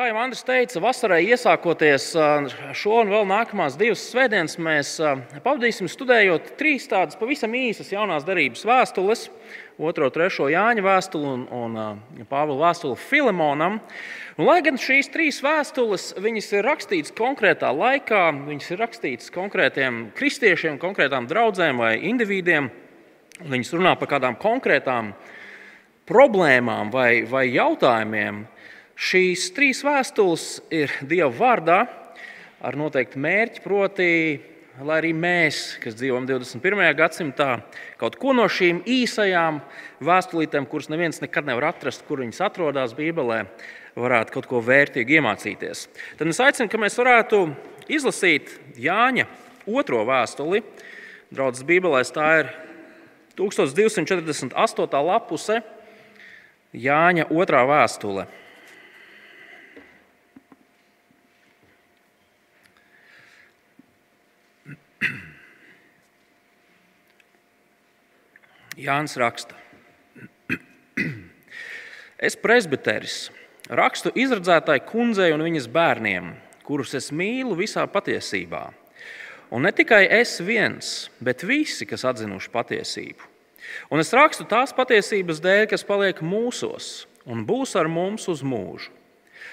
Kā jau Andris teica, vasarai iesākoties šo un vēl nākamās divas svētdienas, mēs pavadīsim studējot trīs tādas pavisam īsas jaunās darbības vēstules, 2, 3 Jāņa vēstuli un, un Pāvila vēstuli Filemonam. Un, lai gan šīs trīs vēstules ir rakstītas konkrētā laikā, viņas ir rakstītas konkrētiem kristiešiem, konkrētām draudzēm vai individiem, viņas runā par kādām konkrētām problēmām vai, vai jautājumiem, Šīs trīs vēstules ir Dieva vārdā ar noteiktu mērķi, proti, lai arī mēs, kas dzīvojam 21. gadsimtā, kaut ko no šīm īsajām vēstulītēm, kuras neviens nekad nevar atrast, kur viņas atrodas Bībelē, varētu kaut ko vērtīgu iemācīties. Tad es aicinu, ka mēs varētu izlasīt Jāņa otro vēstuli. Draudzes Bībelē tā ir 1248. lapuse Jāņa otrā vēstule. Jānis raksta, es presbiteris rakstu izredzētāji kundzei un viņas bērniem, kurus es mīlu visā patiesībā. Un ne tikai es viens, bet visi, kas atzinuši patiesību. Un es rakstu tās patiesības dēļ, kas paliek mūsos un būs ar mums uz mūžu.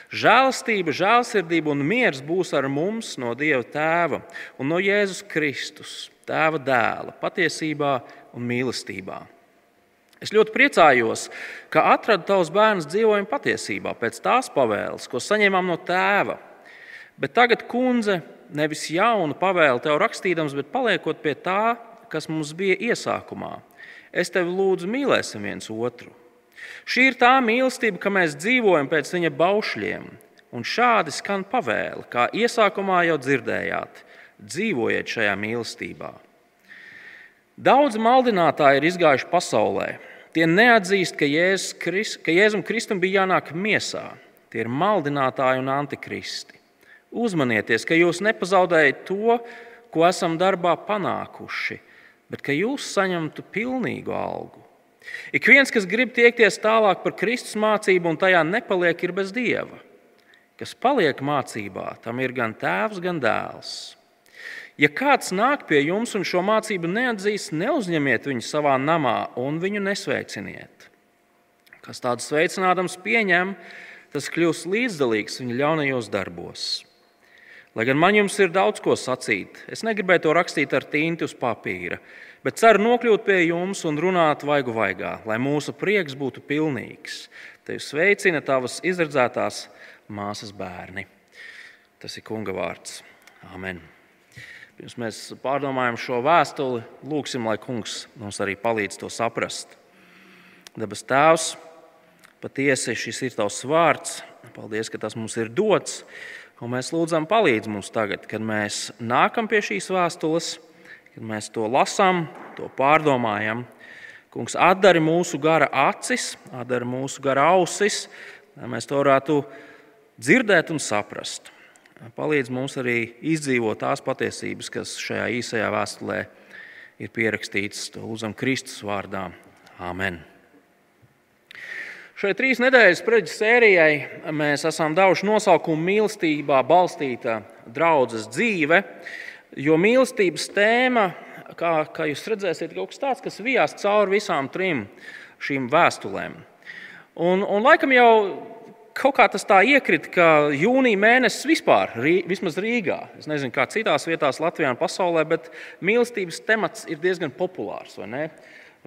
Žēlastība, žēlsirdība un miers būs ar mums no Dieva Tēva un no Jēzus Kristus, Tēva dēla, patiesībā un mīlestībā. Es ļoti priecājos, ka atradu tavus bērnus dzīvojumu patiesībā, pēc tās pavēles, ko saņēmām no tēva. Bet tagad, kundze, nevis jaunu pavēli tev rakstīdams, bet paliekot pie tā, kas mums bija iesākumā. Es tevi lūdzu, mīlēsim viens otru. Šī ir tā mīlestība, ka mēs dzīvojam pēc viņa baušļiem, un šādi skan pavēle, kā iesākumā jau dzirdējāt. Dzīvojiet šajā mīlestībā. Daudz maldinātāji ir izgājuši pasaulē. Tie neatzīst, ka, Jēzus Krist, ka Jēzum Kristum bija jānāk miesā. Tie ir maldinātāji un antikristi. Uzmanieties, ka jūs nepazaudējat to, ko esam darbā panākuši, bet ka jūs saņemtu pilnīgu algu. Ik viens, kas grib tiekties tālāk par Kristus mācību un tajā nepaliek, ir bez dieva. Kas paliek mācībā, tam ir gan tēvs, gan dēls. Ja kāds nāk pie jums un šo mācību neatzīs, neuzņemiet viņu savā namā un viņu nesveiciniet. Kas tādu sveicinādams pieņem, tas kļūs līdzdalīgs viņa ļaunajos darbos. Lai gan man jums ir daudz ko sacīt, es negribēju to rakstīt ar tinti uz papīra, bet ceru nokļūt pie jums un runāt vaigu vaigā, lai mūsu prieks būtu pilnīgs. Tevi sveicina tavas izredzētās māsas bērni. Tas ir kunga vārds. Amen. Pirms mēs pārdomājam šo vēstuli, lūgsim, lai Kungs mums arī palīdz to saprast. Dabas Tēvs, patiesi šis ir Tavs vārds. Paldies, ka tas mums ir dots. Un mēs lūdzam, palīdz mums tagad, kad mēs nākam pie šīs vēstules, kad mēs to lasām, to pārdomājam. Kungs, atdari mūsu gara acis, atdari mūsu gara ausis, lai mēs to varētu dzirdēt un saprast. Palīdz mums arī izdzīvot tās patiesības, kas šajā īsajā vēstulē ir pierakstītas Lūdzam Kristus vārdā. Amen. Šai trīs nedēļas preģis sērijai mēs esam devuši nosaukumu mīlestībā balstīta draudzes dzīve, jo mīlestības tēma, kā, kā jūs redzēsiet, ir kaut kas tāds, kas vijās cauri visām trim šīm vēstulēm. Un, un laikam jau kaut kā tas tā iekrita, ka jūnija mēnesis vispār, vismaz Rīgā, es nezinu, kā citās vietās Latvijā un pasaulē, bet mīlestības temats ir diezgan populārs.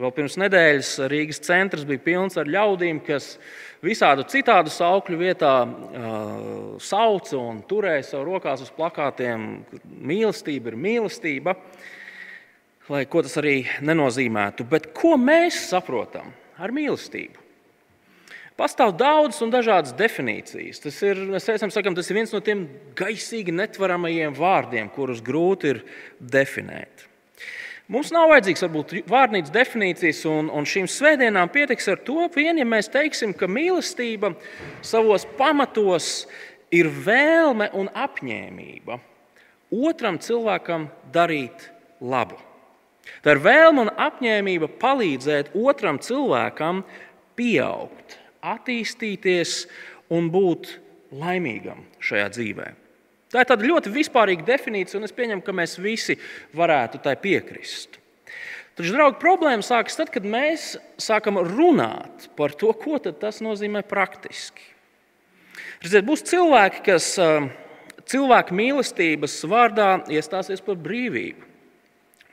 Vēl pirms nedēļas Rīgas centrs bija pilns ar ļaudīm, kas visādu citādu saukļu vietā uh, sauca un turēja savu rokās uz plakātiem. Mīlestība ir mīlestība, lai ko tas arī nenozīmētu. Bet ko mēs saprotam ar mīlestību? Pastāv daudzas un dažādas definīcijas. Tas ir, esam, sakam, tas ir viens no tiem gaisīgi netvaramajiem vārdiem, kurus grūti ir definēt. Mums nav vajadzīgs varbūt vārnīcas definīcijas, un, un šīm svētdienām pietiks ar to vien, ja mēs teiksim, ka mīlestība savos pamatos ir vēlme un apņēmība otram cilvēkam darīt labu. Tā ir vēlme un apņēmība palīdzēt otram cilvēkam pieaugt attīstīties un būt laimīgam šajā dzīvē. Tā ir tāda ļoti vispārīga definīcija, un es pieņemu, ka mēs visi varētu tai piekrist. Taču, draugi, problēma sākas tad, kad mēs sākam runāt par to, ko tas nozīmē praktiski. Redziet, būs cilvēki, kas cilvēku mīlestības vārdā iestāsies par brīvību,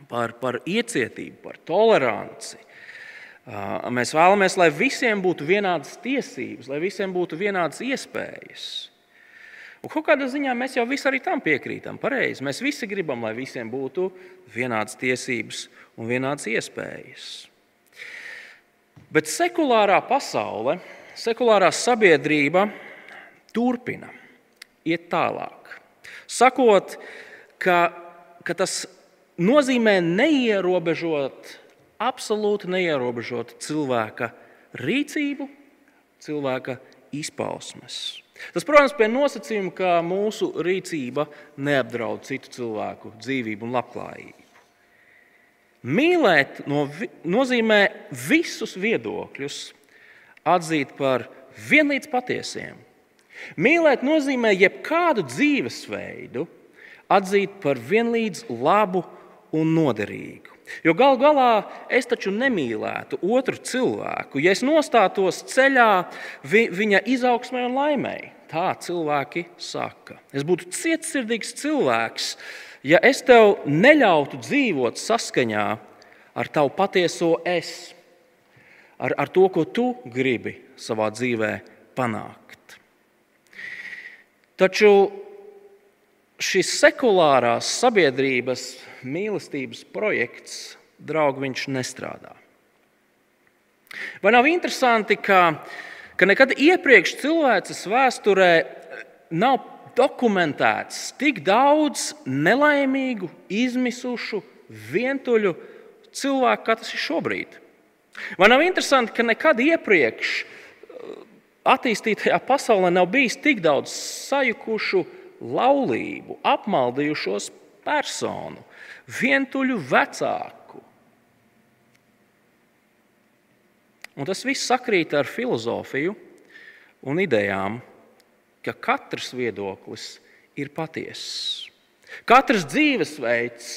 par, par iecietību, par toleranci. Mēs vēlamies, lai visiem būtu vienādas tiesības, lai visiem būtu vienādas iespējas. Un kaut kādā ziņā mēs jau visi arī tam piekrītam. Pareizi. Mēs visi gribam, lai visiem būtu vienādas tiesības un vienādas iespējas. Bet sekulārā pasaule, sekulārā sabiedrība turpina iet tālāk. Sakot, ka, ka tas nozīmē neierobežot, absolūti neierobežot cilvēka rīcību, cilvēka izpausmes. Tas, protams, pie nosacījuma, ka mūsu rīcība neapdraud citu cilvēku dzīvību un labklājību. Mīlēt no, nozīmē visus viedokļus atzīt par vienlīdz patiesiem. Mīlēt nozīmē jebkādu dzīvesveidu atzīt par vienlīdz labu un noderīgu. Jo galu galā es taču nemīlētu otru cilvēku, ja es nostātos ceļā vi, viņa izaugsmē un laimēji. Tā cilvēki saka. Es būtu cietsirdīgs cilvēks, ja es tev neļautu dzīvot saskaņā ar tavu patieso es, ar, ar to, ko tu gribi savā dzīvē panākt. Taču šis sekulārās sabiedrības mīlestības projekts, draugi, viņš nestrādā. Vai nav interesanti, ka, ka nekad iepriekš cilvēces vēsturē nav dokumentēts tik daudz nelaimīgu, izmisušu, vientuļu cilvēku, kā tas ir šobrīd? Vai nav interesanti, ka nekad iepriekš uh, attīstītajā pasaulē nav bijis tik daudz sajukušu laulību, apmaldījušos personu, vientuļu vecāku. Un tas viss sakrīt ar filozofiju un idejām, ka katrs viedoklis ir patiess. Katrs dzīvesveids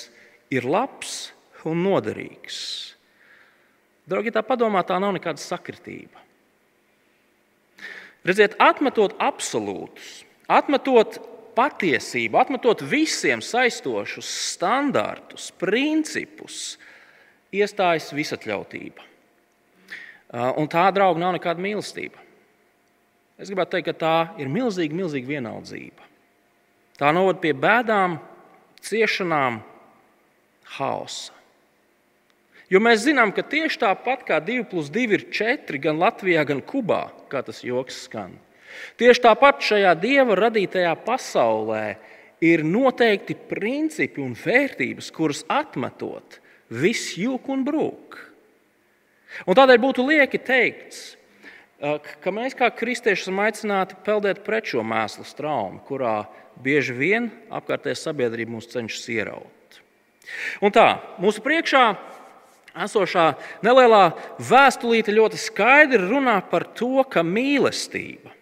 ir labs un noderīgs. Draugi, tā padomā, tā nav nekāda sakritība. Redziet, atmetot absolūtus, atmetot patiesību, atmetot visiem saistošus standartus, principus, iestājas visatļautība. Un tā, draugi, nav nekāda mīlestība. Es gribētu teikt, ka tā ir milzīga, milzīga vienaldzība. Tā novada pie bēdām, ciešanām, haosa. Jo mēs zinām, ka tieši tāpat kā 2 plus 2 ir 4 gan Latvijā, gan Kubā, kā tas joks skan. Tieši tāpat šajā dieva radītajā pasaulē ir noteikti principi un vērtības, kuras atmetot, viss jūg un brūk. Un tādēļ būtu lieki teikt, ka mēs kā kristieši esam aicināti peldēt pret šo mēslu traumu, kurā bieži vien apkārtējā sabiedrība mūs cenšas ieraut. Un tā, mūsu priekšā esošā nelielā vēstulīte ļoti skaidri runā par to, ka mīlestība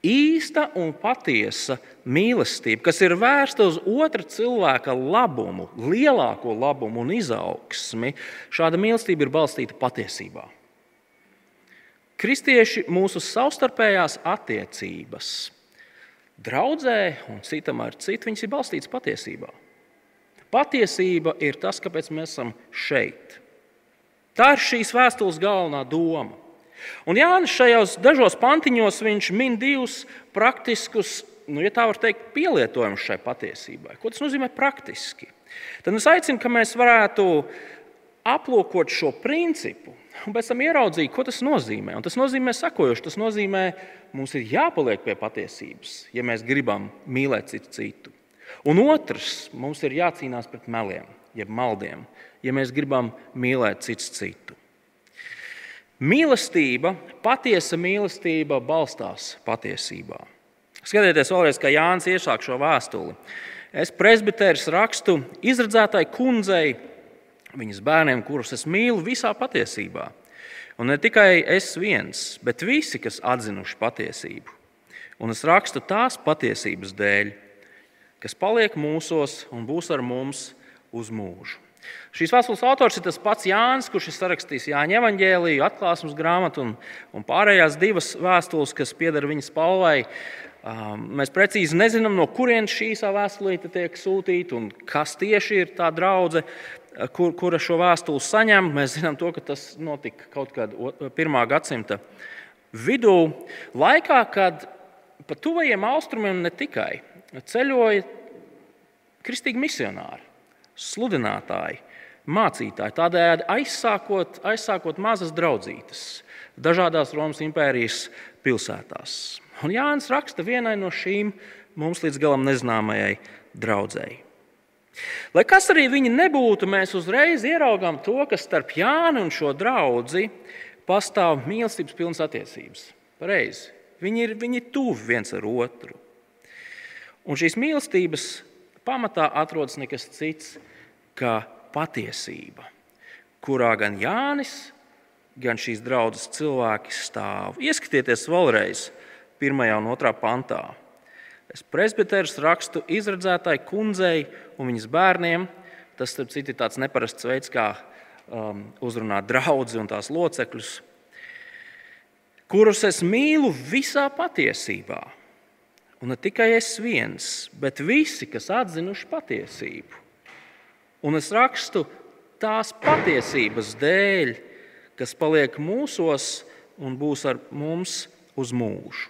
Īsta un patiesa mīlestība, kas ir vērsta uz otra cilvēka labumu, lielāko labumu un izaugsmi, šāda mīlestība ir balstīta patiesībā. Kristieši mūsu savstarpējās attiecības, draudzē un citam ar citu, viņas ir balstītas patiesībā. Patiesība ir tas, kāpēc mēs esam šeit. Tā ir šīs vēstules galvenā doma. Un Jānis šajos dažos pantiņos min divus praktiskus, nu, ja tā var teikt, pielietojumus šai patiesībai. Ko tas nozīmē praktiski? Tad es aicinu, ka mēs varētu aplūkot šo principu un pēc tam ieraudzīt, ko tas nozīmē. Un tas nozīmē sakojoši. Tas nozīmē, mums ir jāpaliek pie patiesības, ja mēs gribam mīlēt citu citu. Un otrs, mums ir jācīnās pret meliem, jeb maldiem, ja mēs gribam mīlēt citu citu. Mīlestība, patiesa mīlestība balstās patiesībā. Skatieties, vēlreiz, kā Jānis iesāk šo vēstuli. Es presbiteris rakstu izredzētai kundzei, viņas bērniem, kurus es mīlu visā patiesībā. Un ne tikai es viens, bet visi, kas atzinuši patiesību. Un es rakstu tās patiesības dēļ, kas paliek mūsos un būs ar mums uz mūžu. Šīs vēstules autors ir tas pats Jānis, kurš ir sarakstījis Jāņa evanģēliju, atklāsmes grāmatu un, un pārējās divas vēstules, kas pieder viņa spalvai. Um, mēs precīzi nezinām, no kurienes šī vēstulīte tiek sūtīta un kas tieši ir tā draudzene, kur, kura šo vēstuli saņem. Mēs zinām, to, ka tas notika kaut kādā pirmā gadsimta vidū, laikā, kad pa tuvajiem austrumiem ne tikai ceļoja kristīgi misionāri, sludinātāji, mācītāji, tādējādi aizsākot, aizsākot mazas draudzītes dažādās Romas impērijas pilsētās. Un Jānis raksta vienai no šīm mums līdz galam nezināmajai draudzēji. Lai kas arī viņi nebūtu, mēs uzreiz ieraugām to, ka starp Jānu un šo draugu pastāv mīlestības pilnas attiecības. Pareizi. Viņi ir, viņi ir tuvi viens ar otru. Un šīs mīlestības pamatā atrodas nekas cits kā patiesība, kurā gan Jānis, gan šīs draudzes cilvēki stāv. Ieskatieties vēlreiz pirmajā un otrā pantā. Es presbiteris rakstu izredzētai kundzei un viņas bērniem. Tas, starp citu, ir tāds neparasts veids, kā um, uzrunāt draugus un tās locekļus, kurus es mīlu visā patiesībā. Un ne tikai es viens, bet visi, kas atzinuši patiesību. Un es rakstu tās patiesības dēļ, kas paliek mūsos un būs ar mums uz mūžu.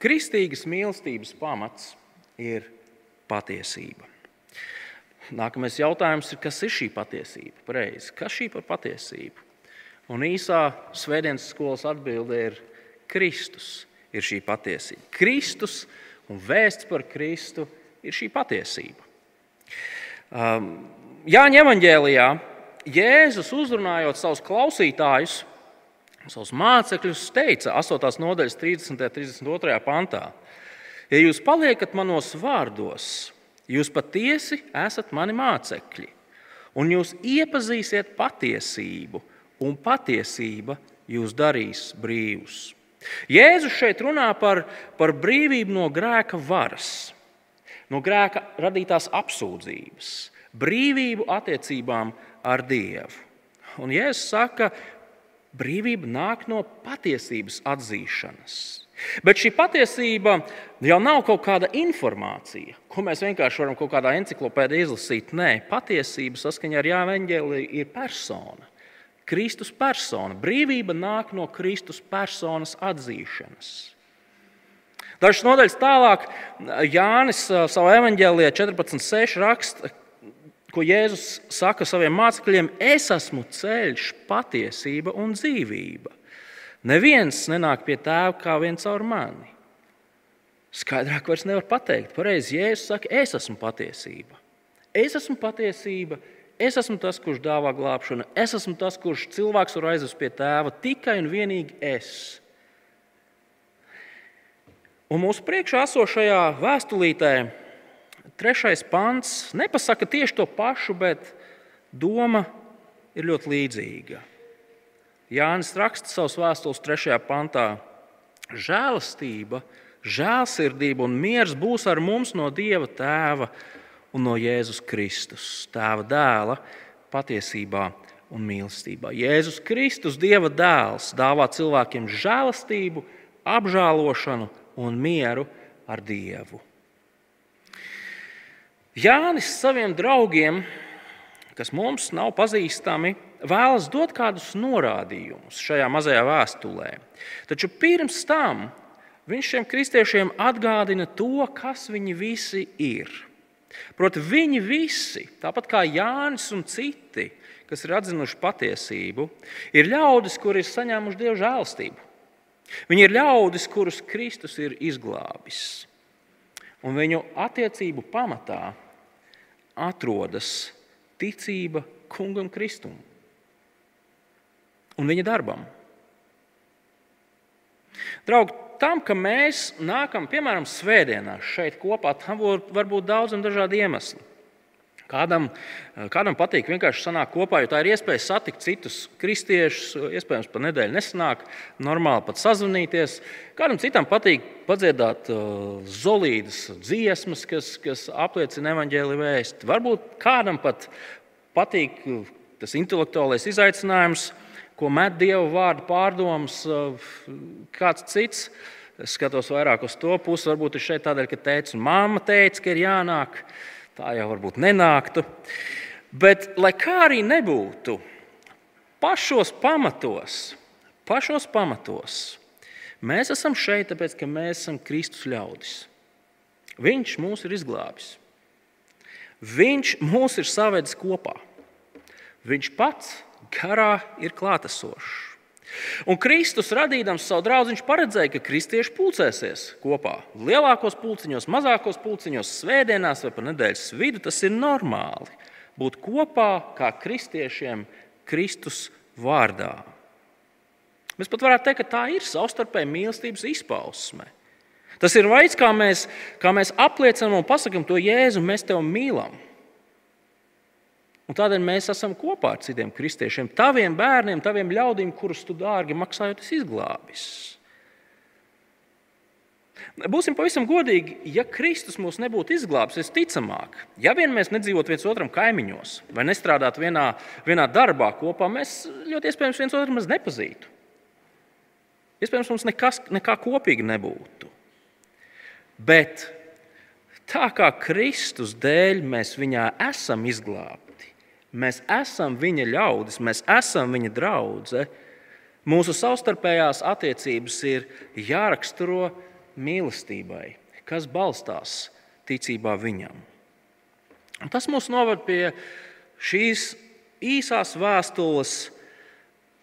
Kristīgas mīlestības pamats ir patiesība. Nākamais jautājums ir, kas ir šī patiesība? Pareizi. Kas šī par patiesību? Un īsā svētdienas skolas atbilde ir Kristus. Ir šī patiesība. Kristus un vēsts par Kristu ir šī patiesība. Um, Jāņa evanģēlijā Jēzus uzrunājot savus klausītājus, savus mācekļus, teica 8. nodaļas 30. un 32. pantā: Ja jūs paliekat manos vārdos, jūs patiesi esat mani mācekļi, un jūs iepazīsiet patiesību, un patiesība jūs darīs brīvus. Jēzus šeit runā par, par brīvību no grēka varas, no grēka radītās apsūdzības, brīvību attiecībām ar Dievu. Un Jēzus saka, ka Brīvība nāk no patiesības atzīšanas. Bet šī patiesība jau nav kaut kāda informācija, ko mēs vienkārši varam kaut kādā encyklopēdijā izlasīt. Nē, patiesība saskaņā ar Jānu Eņģēliju ir persona. Kristus persona. Brīvība nāk no Kristus personas atzīšanas. Dažas nodaļas tālāk Jānis savā evanģēlijā 14.6 raksta, ko Jēzus saka saviem mācekļiem, es esmu ceļš, patiesība un dzīvība. Neviens nenāk pie tēva kā viens caur mani. Skaidrāk vairs nevar pateikt. Pareizi Jēzus saka, es esmu patiesība. Es esmu patiesība, es esmu tas, kurš dāvā glābšanu, es esmu tas, kurš cilvēks var aizvest pie tēva tikai un vienīgi es. Un mūsu priekšā esošajā vēstulītē trešais pants nepasaka tieši to pašu, bet doma ir ļoti līdzīga. Jānis raksta savus vēstules trešajā pantā. Žēlastība, žēlsirdība un miers būs ar mums no Dieva Tēva un no Jēzus Kristus, Tēva dēla, patiesībā un mīlestībā. Jēzus Kristus, Dieva dēls, dāvā cilvēkiem žēlastību, apžēlošanu un mieru ar Dievu. Jānis saviem draugiem, kas mums nav pazīstami, vēlas dot kādus norādījumus šajā mazajā vēstulē. Taču pirms tam viņš šiem kristiešiem atgādina to, kas viņi visi ir. Proti, viņi visi, tāpat kā Jānis un citi, kas ir atzinuši patiesību, ir ļaudis, kuri ir saņēmuši dievu žēlstību. Viņi ir ļaudis, kurus Kristus ir izglābis. Un viņu attiecību pamatā atrodas ticība kungam Kristum un viņa darbam. Draugi, tam, ka mēs nākam, piemēram, svētdienās šeit kopā, tam var būt daudz un dažādi iemesli. Kādam, kādam patīk vienkārši sanākt kopā, jo tā ir iespēja satikt citus kristiešus, iespējams, pa nedēļu nesanāk, normāli pat sazvanīties. Kādam citam patīk padziedāt uh, zolīdas dziesmas, kas, kas apliecina evaņģēli vēstu. Varbūt kādam pat patīk uh, tas intelektuālais izaicinājums, ko met Dieva vārdu pārdomas, uh, kāds cits. Es skatos vairāk uz to pusi, varbūt ir šeit tādēļ, ka tēvs un māma teica, ka ir jānāk. Tā jau varbūt nenāktu. Bet, lai kā arī nebūtu, pašos pamatos, pašos pamatos mēs esam šeit, tāpēc ka mēs esam Kristus ļaudis. Viņš mūs ir izglābis. Viņš mūs ir savedis kopā. Viņš pats garā ir klātesošs. Un Kristus radīdams savu draugu, viņš paredzēja, ka kristieši pulcēsies kopā. Lielākos pulciņos, mazākos pulciņos, svētdienās vai pa nedēļas vidu tas ir normāli. Būt kopā kā kristiešiem Kristus vārdā. Mēs pat varētu teikt, ka tā ir savstarpēja mīlestības izpausme. Tas ir veids, kā mēs, kā mēs apliecinām un pasakām to Jēzu, mēs tevi mīlam. Un tādēļ mēs esam kopā ar citiem kristiešiem, taviem bērniem, taviem ļaudīm, kurus tu dārgi maksājot, izglābis. Būsim pavisam godīgi, ja Kristus mūs nebūtu izglābis, visticamāk, ja vien mēs nedzīvotu viens otram kaimiņos vai nestrādātu vienā, vienā darbā kopā, mēs ļoti iespējams viens otru maz nepazītu. Iespējams, mums nekas, nekā kopīga nebūtu. Bet tā kā Kristus dēļ mēs viņā esam izglābti, Mēs esam viņa ļaudis, mēs esam viņa draugi. Mūsu savstarpējās attiecības ir jāraksturo mīlestībai, kas balstās ticībā viņam. Un tas mūs noved pie šīs īsās vēstules,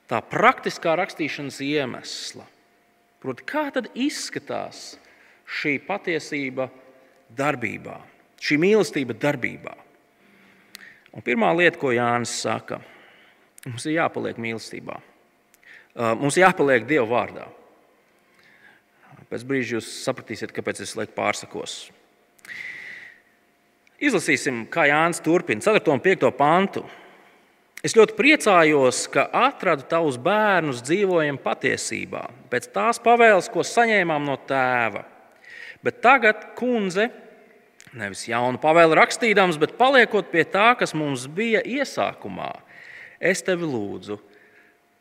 tā praktiskā rakstīšanas iemesla. Proti, kā tad izskatās šī patiesība darbībā, šī mīlestība darbībā? Un pirmā lieta, ko Jānis saka, mums ir jāpaliek mīlestībā. Uh, mums ir jāpaliek Dieva vārdā. Pēc brīža jūs sapratīsiet, kāpēc es lieku pārsakos. Izlasīsim, kā Jānis turpina 4. un 5. pantu. Es ļoti priecājos, ka atradu tavus bērnus dzīvojam patiesībā, pēc tās pavēles, ko saņēmām no tēva. Bet tagad, kundze, Nevis jaunu pavēlu rakstīdams, bet paliekot pie tā, kas mums bija iesākumā. Es tevi lūdzu,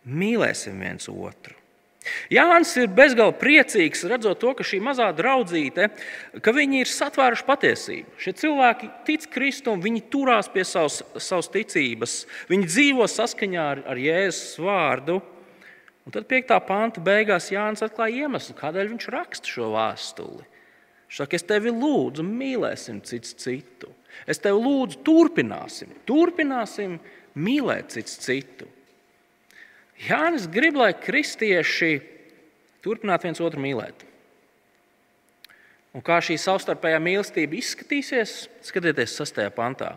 mīlēsim viens otru. Jānis ir bezgalīgi priecīgs, redzot to, ka šī mazā draudzīte, ka viņi ir satvēruši patiesību. Šie cilvēki tic Kristum, viņi turās pie savas, savas ticības, viņi dzīvo saskaņā ar, ar Jēzus vārdu. Un tad 5. panta beigās Jānis atklāja iemeslu, kādēļ viņš raksta šo vēstuli. Saka, es tevi lūdzu, mīlēsim cits citu. Es tevi lūdzu, turpināsim, turpināsim mīlēt cits citu. Jānis grib, lai kristieši turpinātu viens otru mīlēt. Un kā šī savstarpējā mīlestība izskatīsies, skatieties, 6. pantā.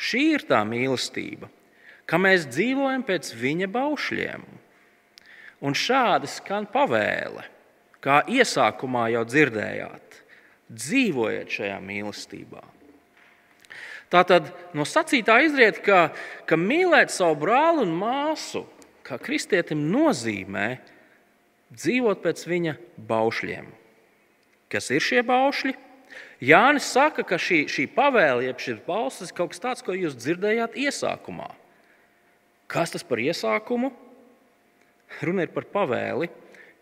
Šī ir tā mīlestība, ka mēs dzīvojam pēc viņa baušļiem. Un šādi skan pavēle kā iesākumā jau dzirdējāt, dzīvojiet šajā mīlestībā. Tātad no sacītā izriet, ka, ka mīlēt savu brāli un māsu, kā kristietim, nozīmē dzīvot pēc viņa baušļiem. Kas ir šie baušļi? Jānis saka, ka šī, šī pavēle, jeb šis balsis, ir kaut kas tāds, ko jūs dzirdējāt iesākumā. Kas tas par iesākumu? Runa ir par pavēli,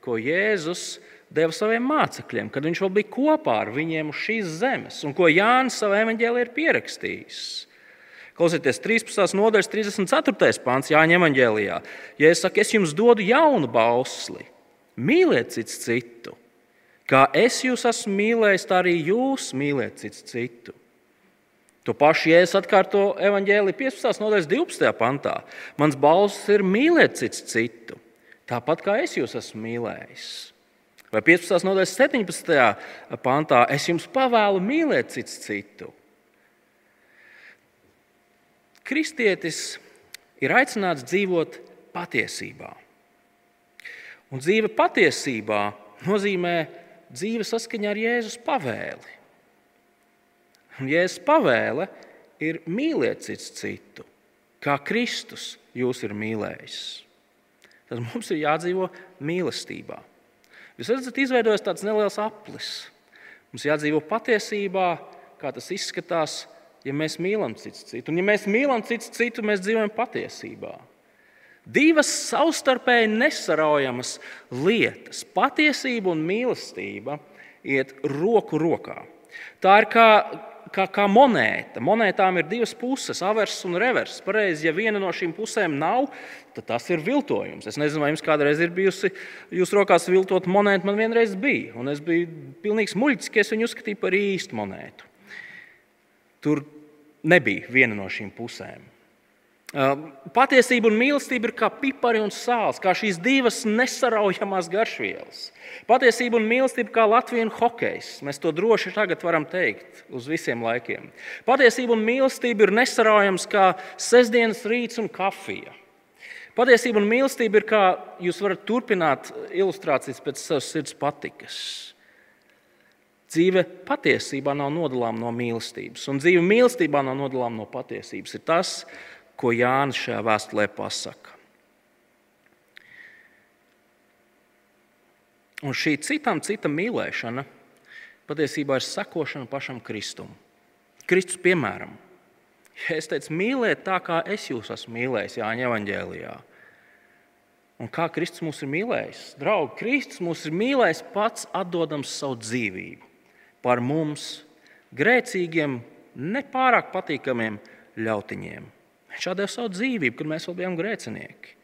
ko Jēzus deva saviem mācekļiem, kad viņš vēl bija kopā ar viņiem uz šīs zemes, un ko Jānis savā evanģēlī ir pierakstījis. Klausieties, 13. nodaļas 34. pāns Jāņa evanģēlijā. Ja es saku, es jums dodu jaunu bausli, mīliet cits citu, kā es jūs esmu mīlējis, tā arī jūs mīliet cits citu. To pašu Jēzus atkārto evanģēlī 15. nodaļas 12. pantā. Mans balss ir mīlēt cits citu tāpat kā es jūs esmu mīlējis. Vai 15. nodaļas 17. pantā es jums pavēlu mīlēt cits citu. Kristietis ir aicināts dzīvot patiesībā. Un dzīve patiesībā nozīmē dzīve saskaņā ar Jēzus pavēli. Un Jēzus pavēle ir mīliet cits citu, kā Kristus jūs ir mīlējis. Tad mums ir jādzīvo mīlestībā. Jūs redzat, izveidojas tāds neliels aplis. Mums jādzīvo patiesībā, kā tas izskatās, ja mēs mīlam citu citu. Un, ja mēs mīlam citu citu, mēs dzīvojam patiesībā. Divas savstarpēji nesaraujamas lietas - patiesība un mīlestība iet roku rokā. Tā ir kā kā, kā monēta. Monētām ir divas puses, avers un revers. Pareizi, ja viena no šīm pusēm nav, tad tas ir viltojums. Es nezinu, vai jums kādreiz ir bijusi jūsu rokās viltot monēta. Man vienreiz bija, un es biju pilnīgs muļķis, ka es viņu uzskatīju par īstu monētu. Tur nebija viena no šīm pusēm. Patiesība un mīlestība ir kā pipari un sāls, kā šīs divas nesaraujamās garšvielas. Patiesība un mīlestība kā Latvijas hokejs. Mēs to droši tagad varam teikt uz visiem laikiem. Patiesība un mīlestība ir nesaraujams kā sestdienas rīts un kafija. Patiesība un mīlestība ir kā jūs varat turpināt ilustrācijas pēc savas sirds patikas. Dzīve patiesībā nav nodalāma no mīlestības, un dzīve mīlestībā nav nodalāma no patiesības. Ir tas, ko Jānis šajā vēstulē pasaka. Un šī citam, cita mīlēšana patiesībā ir sekošana pašam Kristum. Kristus piemēram. Ja es teicu, mīliet tā, kā es jūs esmu mīlējis Jāņa Evangelijā. Un kā Kristus mūs ir mīlējis? Draugi, Kristus mūs ir mīlējis pats, atdodams savu dzīvību par mums, grēcīgiem, nepārāk patīkamiem ļautiņiem. Viņš deva savu dzīvību, kad mēs vēl bijām grēcinieki.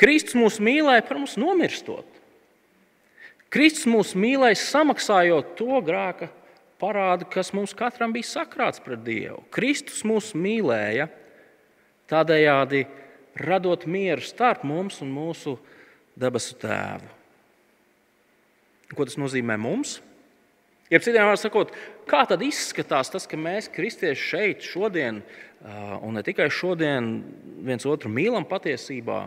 Kristus mūs mīlēja par mums nomirstot. Kristus mūs mīlēja samaksājot to grēka parādu, kas mums katram bija sakrāts pret Dievu. Kristus mūs mīlēja tādējādi radot mieru starp mums un mūsu debesu tēvu. Ko tas nozīmē mums? Ja citiem vārdiem sakot, kā tad izskatās tas, ka mēs, kristieši, šeit šodien, un ne tikai šodien, viens otru mīlam patiesībā,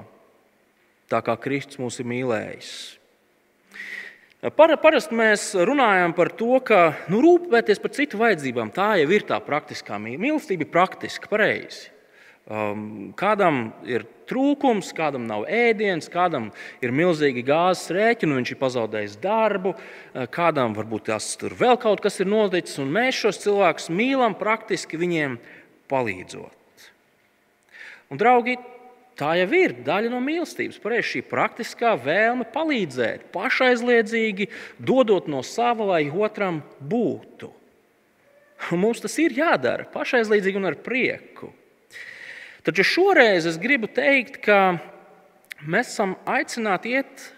tā kā Kristus mūs ir mīlējis? Parasti mēs runājam par to, ka nu, rūpēties par citu vajadzībām, tā jau ir tā praktiskā mīlestība. Mīlestība ir praktiska, pareizi. Um, kādam ir trūkums, kādam nav ēdienas, kādam ir milzīgi gāzes rēķini, viņš ir pazaudējis darbu, uh, kādam varbūt tas tur vēl kaut kas ir noticis, un mēs šos cilvēkus mīlam praktiski viņiem palīdzot. Un, draugi, tā jau ir daļa no mīlestības. Pareizi šī praktiskā vēlme palīdzēt, pašaizliedzīgi dodot no sava, lai otram būtu. Un mums tas ir jādara pašaizliedzīgi un ar prieku. Taču šoreiz es gribu teikt, ka mēs esam aicināti iet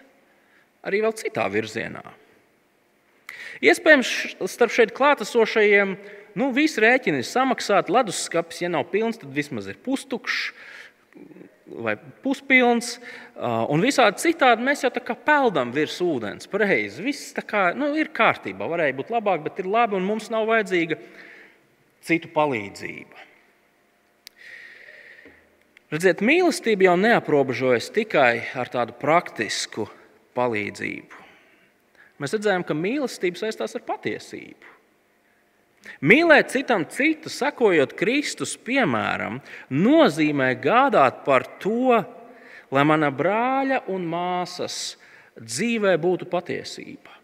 arī vēl citā virzienā. Iespējams, starp šeit klātesošajiem nu, visi rēķini ir samaksāti. Leduskapis, ja nav pilns, tad vismaz ir pustukšs vai puspilns. Un visādi citādi mēs jau tā kā peldam virs ūdens. Pareizi. Viss kā, nu, ir kārtībā. Varēja būt labāk, bet ir labi, un mums nav vajadzīga citu palīdzība. Redziet, mīlestība jau neaprobežojas tikai ar tādu praktisku palīdzību. Mēs redzējām, ka mīlestība saistās ar patiesību. Mīlēt citam citu, sekojot Kristus piemēram, nozīmē gādāt par to, lai mana brāļa un māsas dzīvē būtu patiesība.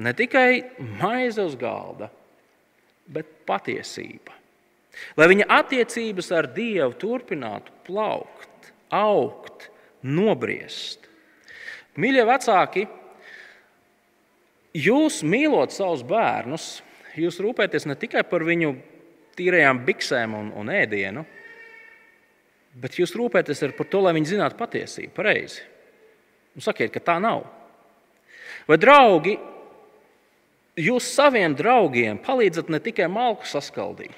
Ne tikai maize uz galda, bet patiesība. Lai viņa attiecības ar Dievu turpinātu plaukt, augt, nobriest. Mīļie vecāki, jūs mīlot savus bērnus, jūs rūpēties ne tikai par viņu tīrajām biksēm un, un ēdienu, bet jūs rūpēties par to, lai viņi zinātu patiesību. Pareizi. Nu, sakiet, ka tā nav. Vai draugi, jūs saviem draugiem palīdzat ne tikai malku saskaldīt,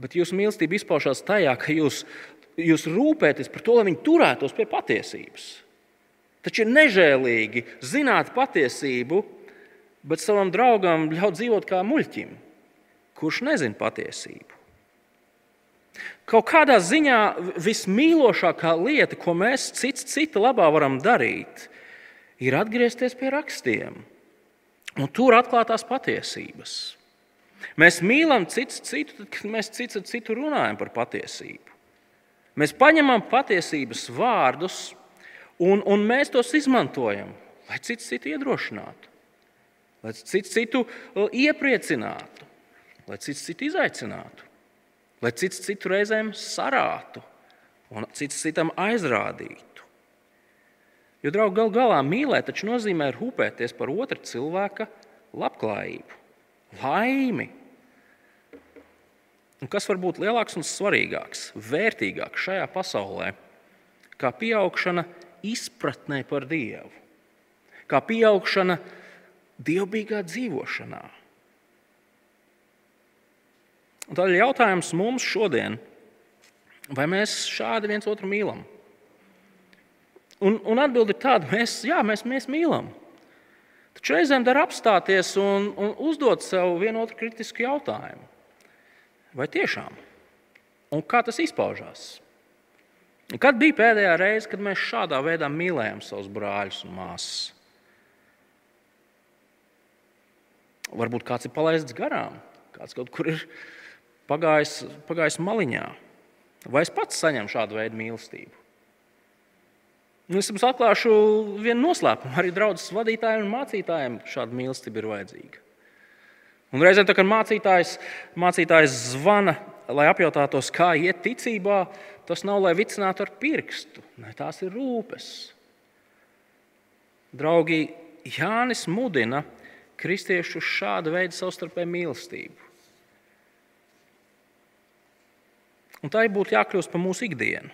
Bet jūsu mīlestība izpaužās tajā, ka jūs, jūs rūpēties par to, lai viņi turētos pie patiesības. Taču ir nežēlīgi zināt patiesību, bet savam draugam ļaut dzīvot kā muļķim, kurš nezina patiesību. Kaut kādā ziņā vismīlošākā lieta, ko mēs cits cita labā varam darīt, ir atgriezties pie rakstiem un tur atklātās patiesības. Mēs mīlam citu, citu tad, kad mēs cits ar citu runājam par patiesību. Mēs paņemam patiesības vārdus un, un mēs tos izmantojam, lai cits citu iedrošinātu, lai cits citu iepriecinātu, lai cits citu izaicinātu, lai cits citu reizēm sarātu un cits citam aizrādītu. Jo, draugi, gal galā mīlēt taču nozīmē rūpēties par otra cilvēka labklājību, laimi. Un kas var būt lielāks un svarīgāks, vērtīgāks šajā pasaulē, kā pieaugšana izpratnē par Dievu, kā pieaugšana dievbijīgā dzīvošanā? Un tādēļ jautājums mums šodien, vai mēs šādi viens otru mīlam? Un, un atbildi ir tāda, mēs, jā, mēs, mēs mīlam. Taču reizēm dara apstāties un, un uzdot sev vienu otru kritisku jautājumu. Vai tiešām? Un kā tas izpaužās? Kad bija pēdējā reize, kad mēs šādā veidā mīlējām savus brāļus un māsas? Varbūt kāds ir palaists garām, kāds kaut kur ir pagājis, pagājis maliņā. Vai es pats saņemu šādu veidu mīlestību? Nu, es jums atklāšu vienu noslēpumu. Arī draudzes vadītājiem un mācītājiem šāda mīlestība ir vajadzīga. Un reizēm, kad mācītājs, mācītājs zvana, lai apjautātos, kā iet ticībā, tas nav lai vicinātu ar pirkstu. Ne, tās ir rūpes. Draugi, Jānis mudina kristiešu uz šādu veidu savstarpēju mīlestību. Un tā būtu jākļūst par mūsu ikdienu.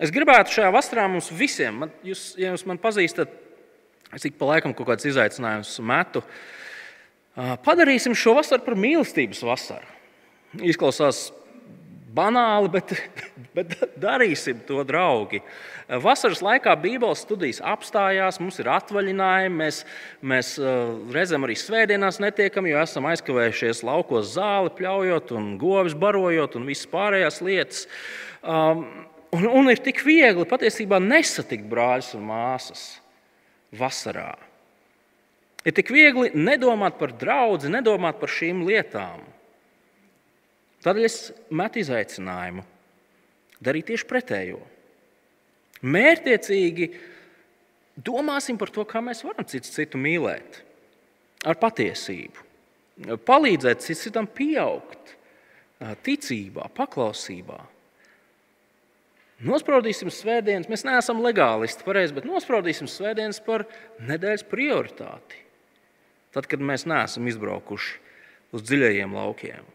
Es gribētu šajā vasarā mums visiem, man, jūs, ja jūs man pazīstat, es ik pa laikam kaut kādus izaicinājumus metu. Padarīsim šo vasaru par mīlestības vasaru. Izklausās banāli, bet, bet darīsim to, draugi. Vasaras laikā Bībeles studijas apstājās, mums ir atvaļinājumi, mēs, mēs reizēm arī svētdienās netiekam, jo esam aizkavējušies laukos zāli, pļaujot un govis barojot un visas pārējās lietas. Um, Un, un ir tik viegli patiesībā nesatikt brāļus un māsas vasarā. Ir tik viegli nedomāt par draugu, nedomāt par šīm lietām. Tādēļ es metu izaicinājumu darīt tieši pretējo. Mērķiecīgi domāsim par to, kā mēs varam citu, citu mīlēt, ar patiesību, palīdzēt citam pieaugt, ticībā, paklausībā. Nospraudīsim svētdienas, mēs neesam legālisti, pareizi, bet nospraudīsim svētdienas par nedēļas prioritāti. Tad, kad mēs neesam izbraukuši uz dziļajiem laukiem.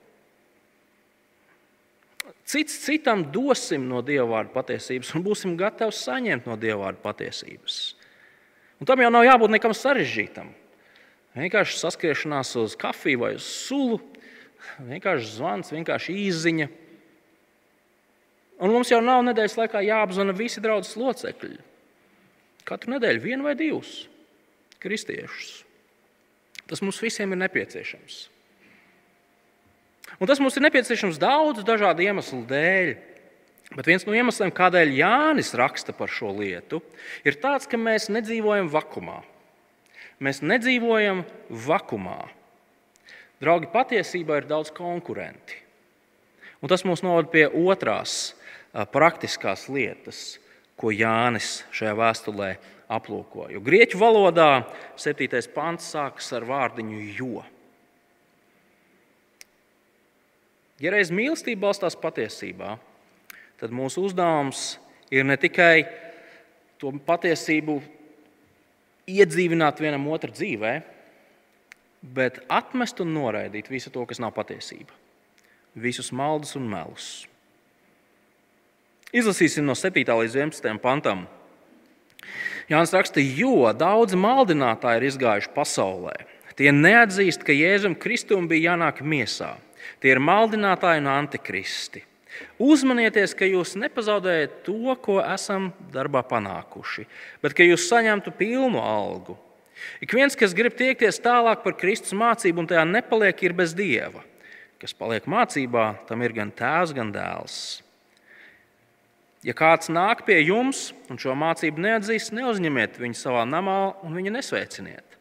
Cits citam dosim no Dieva vārda patiesības un būsim gatavi saņemt no Dieva vārda patiesības. Un tam jau nav jābūt nekam sarežģītam. Vienkārši saskriešanās uz kafiju vai uz sulu, vienkārši zvans, vienkārši īziņa. Un mums jau nav nedēļas laikā jāapzina visi draudzes locekļi. Katru nedēļu vienu vai divus kristiešus. Tas mums visiem ir nepieciešams. Un tas mums ir nepieciešams daudz dažādu iemeslu dēļ. Bet viens no iemesliem, kādēļ Jānis raksta par šo lietu, ir tāds, ka mēs nedzīvojam vakumā. Mēs nedzīvojam vakumā. Draugi, patiesībā ir daudz konkurenti. Un tas mūs novada pie otrās praktiskās lietas, ko Jānis šajā vēstulē aplūko. Jo grieķu valodā 7. pants sākas ar vārdiņu jo. Ja reiz mīlestība balstās patiesībā, tad mūsu uzdevums ir ne tikai to patiesību iedzīvināt vienam otru dzīvē, bet atmest un noraidīt visu to, kas nav patiesība, visus maldus un melus. Izlasīsim no 7. līdz 11. pantam. Jānis raksta, jo daudzi maldinātāji ir izgājuši pasaulē. Tie neatzīst, ka Jēzum Kristum bija jānāk miesā. Tie ir maldinātāji un antikristi. Uzmanieties, ka jūs nepazaudējat to, ko esam darbā panākuši, bet ka jūs saņemtu pilnu algu. Ik viens, kas grib tiekties tālāk par Kristus mācību un tajā nepaliek, ir bez dieva. Kas paliek mācībā, tam ir gan tēvs, gan dēls. Ja kāds nāk pie jums un šo mācību neatzīst, neuzņemiet viņu savā namā un viņu nesveiciniet.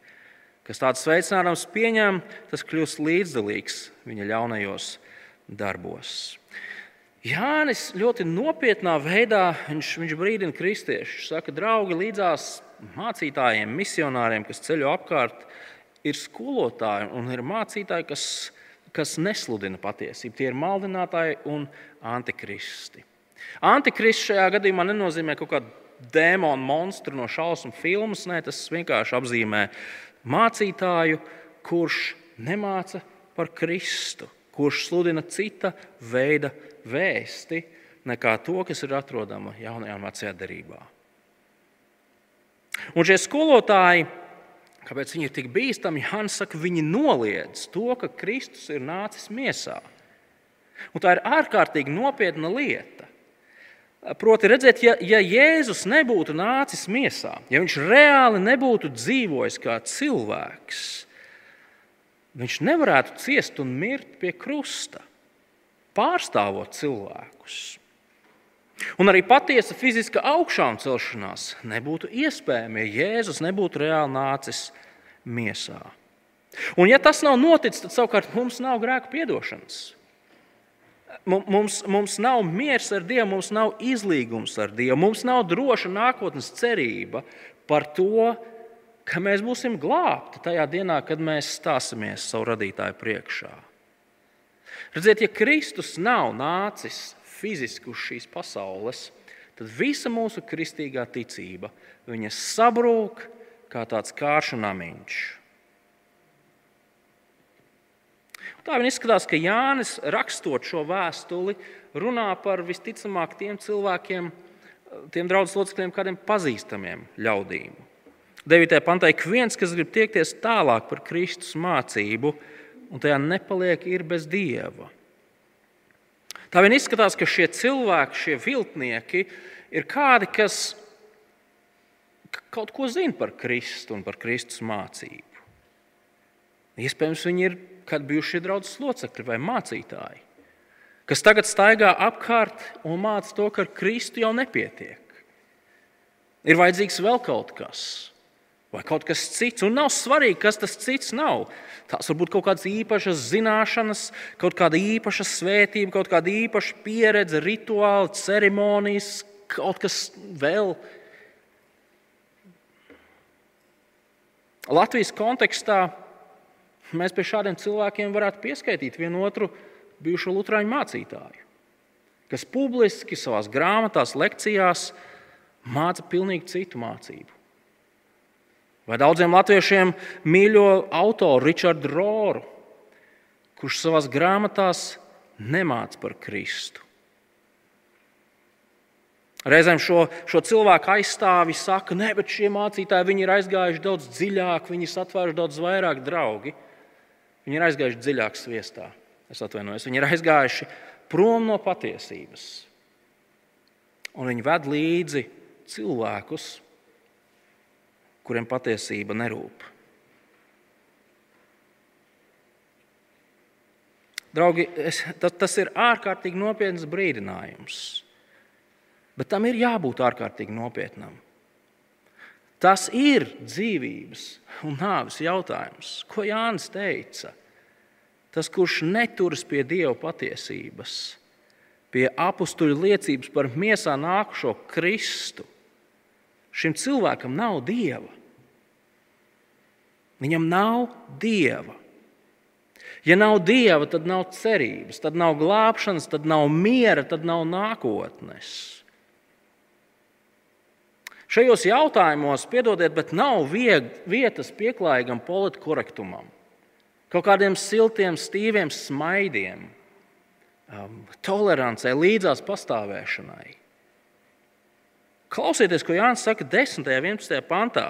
Kas tādu sveicinājums pieņem, tas kļūst līdzdalīgs viņa ļaunajos darbos. Jānis ļoti nopietnā veidā viņš, viņš brīdina kristiešus. Viņš saka, draugi, līdzās mācītājiem, misionāriem, kas ceļo apkārt, ir skolotāji un ir mācītāji, kas, kas nesludina patiesību. Tie ir maldinātāji un antikristi. Antikrists šajā gadījumā nenozīmē kaut kādu dēmonu monstru no šausmu filmas. Nē, tas vienkārši apzīmē mācītāju, kurš nemāca par Kristu, kurš sludina cita veida vēsti nekā to, kas ir atrodama jaunajā un vecajā derībā. Un šie skolotāji, kāpēc viņi ir tik bīstami, Jānis saka, viņi noliedz to, ka Kristus ir nācis miesā. Un tā ir ārkārtīgi nopietna lieta. Proti, redzēt, ja, ja Jēzus nebūtu nācis miesā, ja viņš reāli nebūtu dzīvojis kā cilvēks, viņš nevarētu ciest un mirt pie krusta, pārstāvot cilvēkus. Un arī patiesa fiziska augšām celšanās nebūtu iespējama, ja Jēzus nebūtu reāli nācis miesā. Un, ja tas nav noticis, tad savukārt mums nav grēku piedošanas. Mums, mums nav miers ar Dievu, mums nav izlīgums ar Dievu, mums nav droša nākotnes cerība par to, ka mēs būsim glābti tajā dienā, kad mēs stāsimies savu radītāju priekšā. Redziet, ja Kristus nav nācis fiziski uz šīs pasaules, tad visa mūsu kristīgā ticība sabrūk kā tāds kāršu namiņš. Tā vien izskatās, ka Jānis rakstot šo vēstuli, runā par visticamāk tiem cilvēkiem, tiem draudzes locekļiem, kādiem pazīstamiem ļaudīm. 9. pantā ik viens, kas grib tiekties tālāk par Kristus mācību, un tajā nepaliek, ir bez dieva. Tā vien izskatās, ka šie cilvēki, šie viltnieki, ir kādi, kas kaut ko zina par Kristu un par Kristus mācību. Iespējams, viņi ir kad bijušie draugs locekļi vai mācītāji, kas tagad staigā apkārt un māca to, ka ar Kristu jau nepietiek. Ir vajadzīgs vēl kaut kas, vai kaut kas cits, un nav svarīgi, kas tas cits nav. Tās var būt kaut kādas īpašas zināšanas, kaut kāda īpaša svētība, kaut kāda īpaša pieredze, rituāli, ceremonijas, kaut kas vēl. Latvijas kontekstā mēs pie šādiem cilvēkiem varētu pieskaitīt vienu otru bijušo Lutāņu mācītāju, kas publiski savā grāmatās, lekcijās māca pilnīgi citu mācību. Vai daudziem latviešiem mīļo autoru Richardu Roru, kurš savā grāmatās nemāca par Kristu. Reizēm šo, šo cilvēku aizstāvi saka, ka šie mācītāji ir aizgājuši daudz dziļāk, viņi satvēruši daudz vairāk draugu. Viņi ir aizgājuši dziļāk sviestā. Es atvainojos, viņi ir aizgājuši prom no patiesības. Un viņi ved līdzi cilvēkus, kuriem patiesība nerūp. Draugi, es, tas, tas ir ārkārtīgi nopietns brīdinājums. Bet tam ir jābūt ārkārtīgi nopietnam. Tas ir dzīvības un nāves jautājums, ko Jānis teica. Tas, kurš neturas pie Dieva patiesības, pie apstuļu liecības par miesā nākušo Kristu, šim cilvēkam nav Dieva. Viņam nav Dieva. Ja nav Dieva, tad nav cerības, tad nav glābšanas, tad nav miera, tad nav nākotnes. Šajos jautājumos, piedodiet, bet nav vieg, vietas pieklājīgam politkorektumam, kaut kādiem siltiem, stīviem smaidiem, um, tolerancei, līdzās pastāvēšanai. Klausieties, ko Jānis saka 10. un 11. pantā.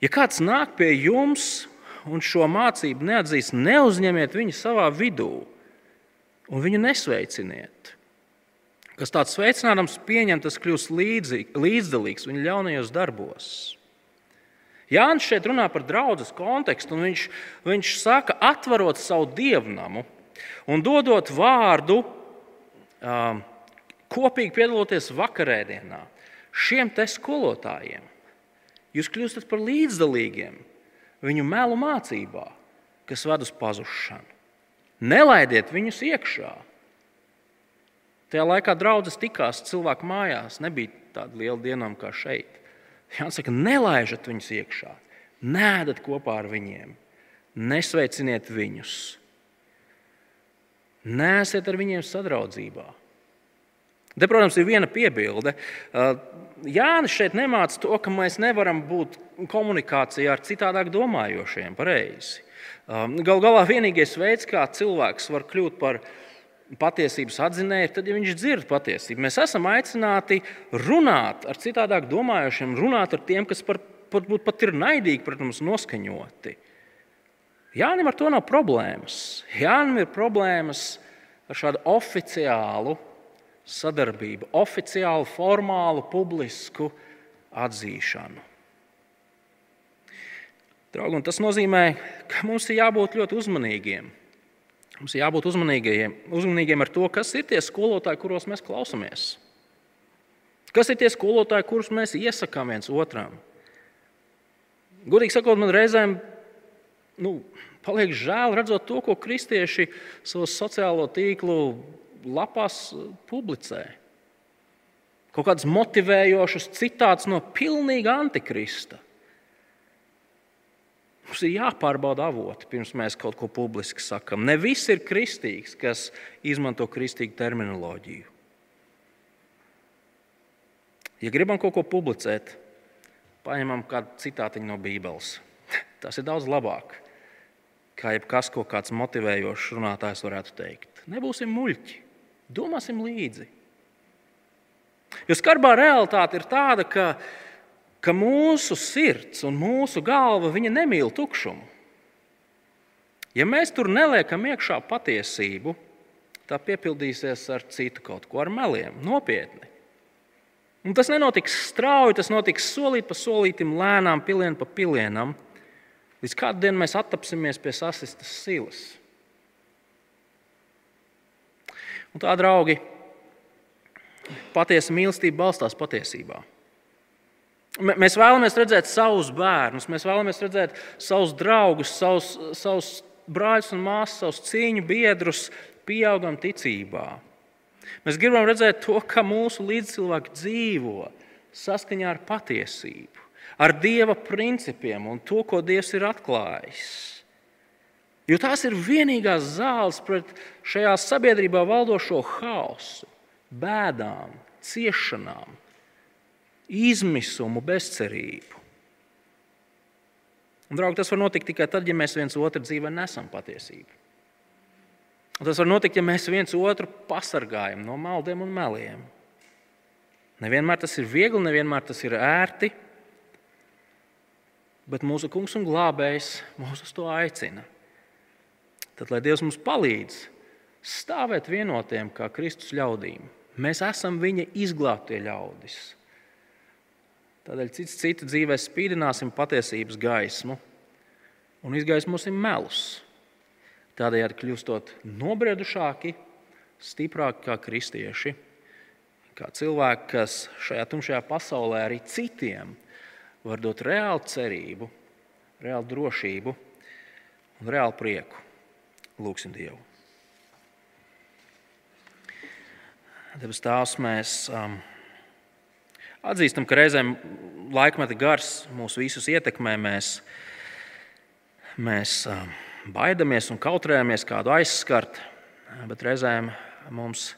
Ja kāds nāk pie jums un šo mācību neatzīst, neuzņemiet viņu savā vidū un viņu nesveiciniet kas tāds sveicinājums pieņem, tas kļūst līdzi, līdzdalīgs viņa ļaunajos darbos. Jānis šeit runā par draudzes kontekstu, un viņš, viņš saka, atverot savu dievnamu un dodot vārdu, um, kopīgi piedaloties vakarēdienā šiem te skolotājiem. Jūs kļūstat par līdzdalīgiem viņu melu mācībā, kas ved uz pazušanu. Nelaidiet viņus iekšā. Tajā laikā draudzes tikās cilvēku mājās, nebija tāda liela dienām kā šeit. Jāsaka, nelaižat viņus iekšā, nēdat kopā ar viņiem, nesveiciniet viņus, nēsiet ar viņiem sadraudzībā. Te, protams, ir viena piebilde. Jānis šeit nemāca to, ka mēs nevaram būt komunikācijā ar citādāk domājošiem. Pareizi. Galu galā vienīgais veids, kā cilvēks var kļūt par patiesības atzinēju, tad, ja viņš dzird patiesību, mēs esam aicināti runāt ar citādāk domājošiem, runāt ar tiem, kas par, varbūt pat ir naidīgi pret mums noskaņoti. Jānim ar to nav problēmas. Jānim ir problēmas ar šādu oficiālu sadarbību, oficiālu, formālu, publisku atzīšanu. Draugi, tas nozīmē, ka mums ir jābūt ļoti uzmanīgiem. Mums ir jābūt uzmanīgiem, uzmanīgiem ar to, kas ir tie skolotāji, kuros mēs klausāmies. Kas ir tie skolotāji, kurus mēs iesakām viens otram? Godīgi sakot, man reizēm nu, paliek žēl redzot to, ko kristieši savos sociālo tīklu lapās publicē. Kaut kāds motivējošs citāts no pilnīga antikrista. Mums ir jāpārbauda avoti, pirms mēs kaut ko publiski sakām. Ne viss ir kristīgs, kas izmanto kristīgu terminoloģiju. Ja gribam kaut ko publicēt, paņemam kādu citātu no Bībeles. Tas ir daudz labāk, kā jebkas, ko kāds motivējošs runātājs varētu teikt. Nebūsim muļķi. Domāsim līdzi. Jo skarbā realitāte ir tāda, ka, ka mūsu sirds un mūsu galva nemīl tukšumu. Ja mēs tur neliekam iekšā patiesību, tā piepildīsies ar citu kaut ko, ar meliem, nopietni. Un tas nenotiks strauji, tas notiks solīt pa solītam, lēnām, pilienu pa pilienam, līdz kādu dienu mēs attapsimies pie sasistas silas. Un tā, draugi, patiesa mīlestība balstās patiesībā. Mēs vēlamies redzēt savus bērnus, mēs vēlamies redzēt savus draugus, savus, savus brāļus un māsas, savus cīņu biedrus, pieaugam ticībā. Mēs gribam redzēt to, ka mūsu līdzcilvēki dzīvo saskaņā ar patiesību, ar Dieva principiem un to, ko Dievs ir atklājis. Jo tās ir vienīgās zāles pret šajā sabiedrībā valdošo haosu, bēdām, ciešanām, izmisumu, bezcerību. Un, draugi, tas var notikt tikai tad, ja mēs viens otru dzīvē nesam patiesību. Un tas var notikt, ja mēs viens otru pasargājam no maldiem un meliem. Nevienmēr tas ir viegli, nevienmēr tas ir ērti, bet mūsu kungs un glābējs mūs uz to aicina. Tad, lai Dievs mums palīdz stāvēt vienotiem kā Kristus ļaudīm, mēs esam viņa izglābtie ļaudis. Tādēļ cits citu dzīvē spīdināsim patiesības gaismu un izgaismosim melus. Tādējādi kļūstot nobriedušāki, stiprāki kā kristieši, kā cilvēki, kas šajā tumšajā pasaulē arī citiem var dot reālu cerību, reālu drošību un reālu prieku. Lūksim Dievu. Debes Tēvs, mēs um, atzīstam, ka reizēm laikmeta gars mūs visus ietekmē. Mēs, mēs baidamies un kautrējamies kādu aizskart, bet reizēm mums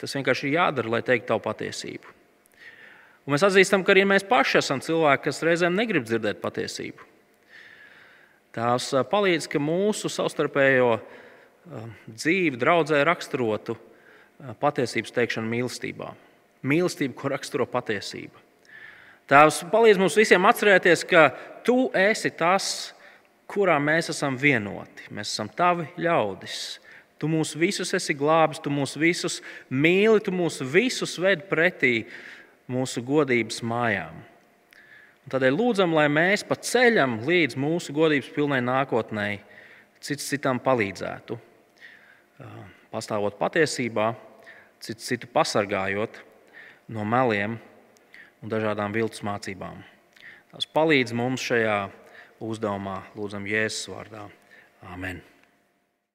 tas vienkārši ir jādara, lai teiktu tavu patiesību. Un mēs atzīstam, ka arī mēs paši esam cilvēki, kas reizēm negrib dzirdēt patiesību. Tās palīdz, ka mūsu savstarpējo dzīvi draudzē raksturotu patiesības teikšanu mīlestībā. Mīlestība, ko raksturo patiesība. Tēvs palīdz mums visiem atcerēties, ka tu esi tas, kurā mēs esam vienoti. Mēs esam tavi ļaudis. Tu mūs visus esi glābis, tu mūs visus mīli, tu mūs visus ved pretī mūsu godības mājām. Un tādēļ lūdzam, lai mēs pa ceļam līdz mūsu godības pilnai nākotnē, cits citam palīdzētu. Pastāvot patiesībā, cits citu pasargājot no meliem un dažādām viltus mācībām. Tas palīdz mums šajā uzdevumā lūdzam Jēzus vārdā. Amen!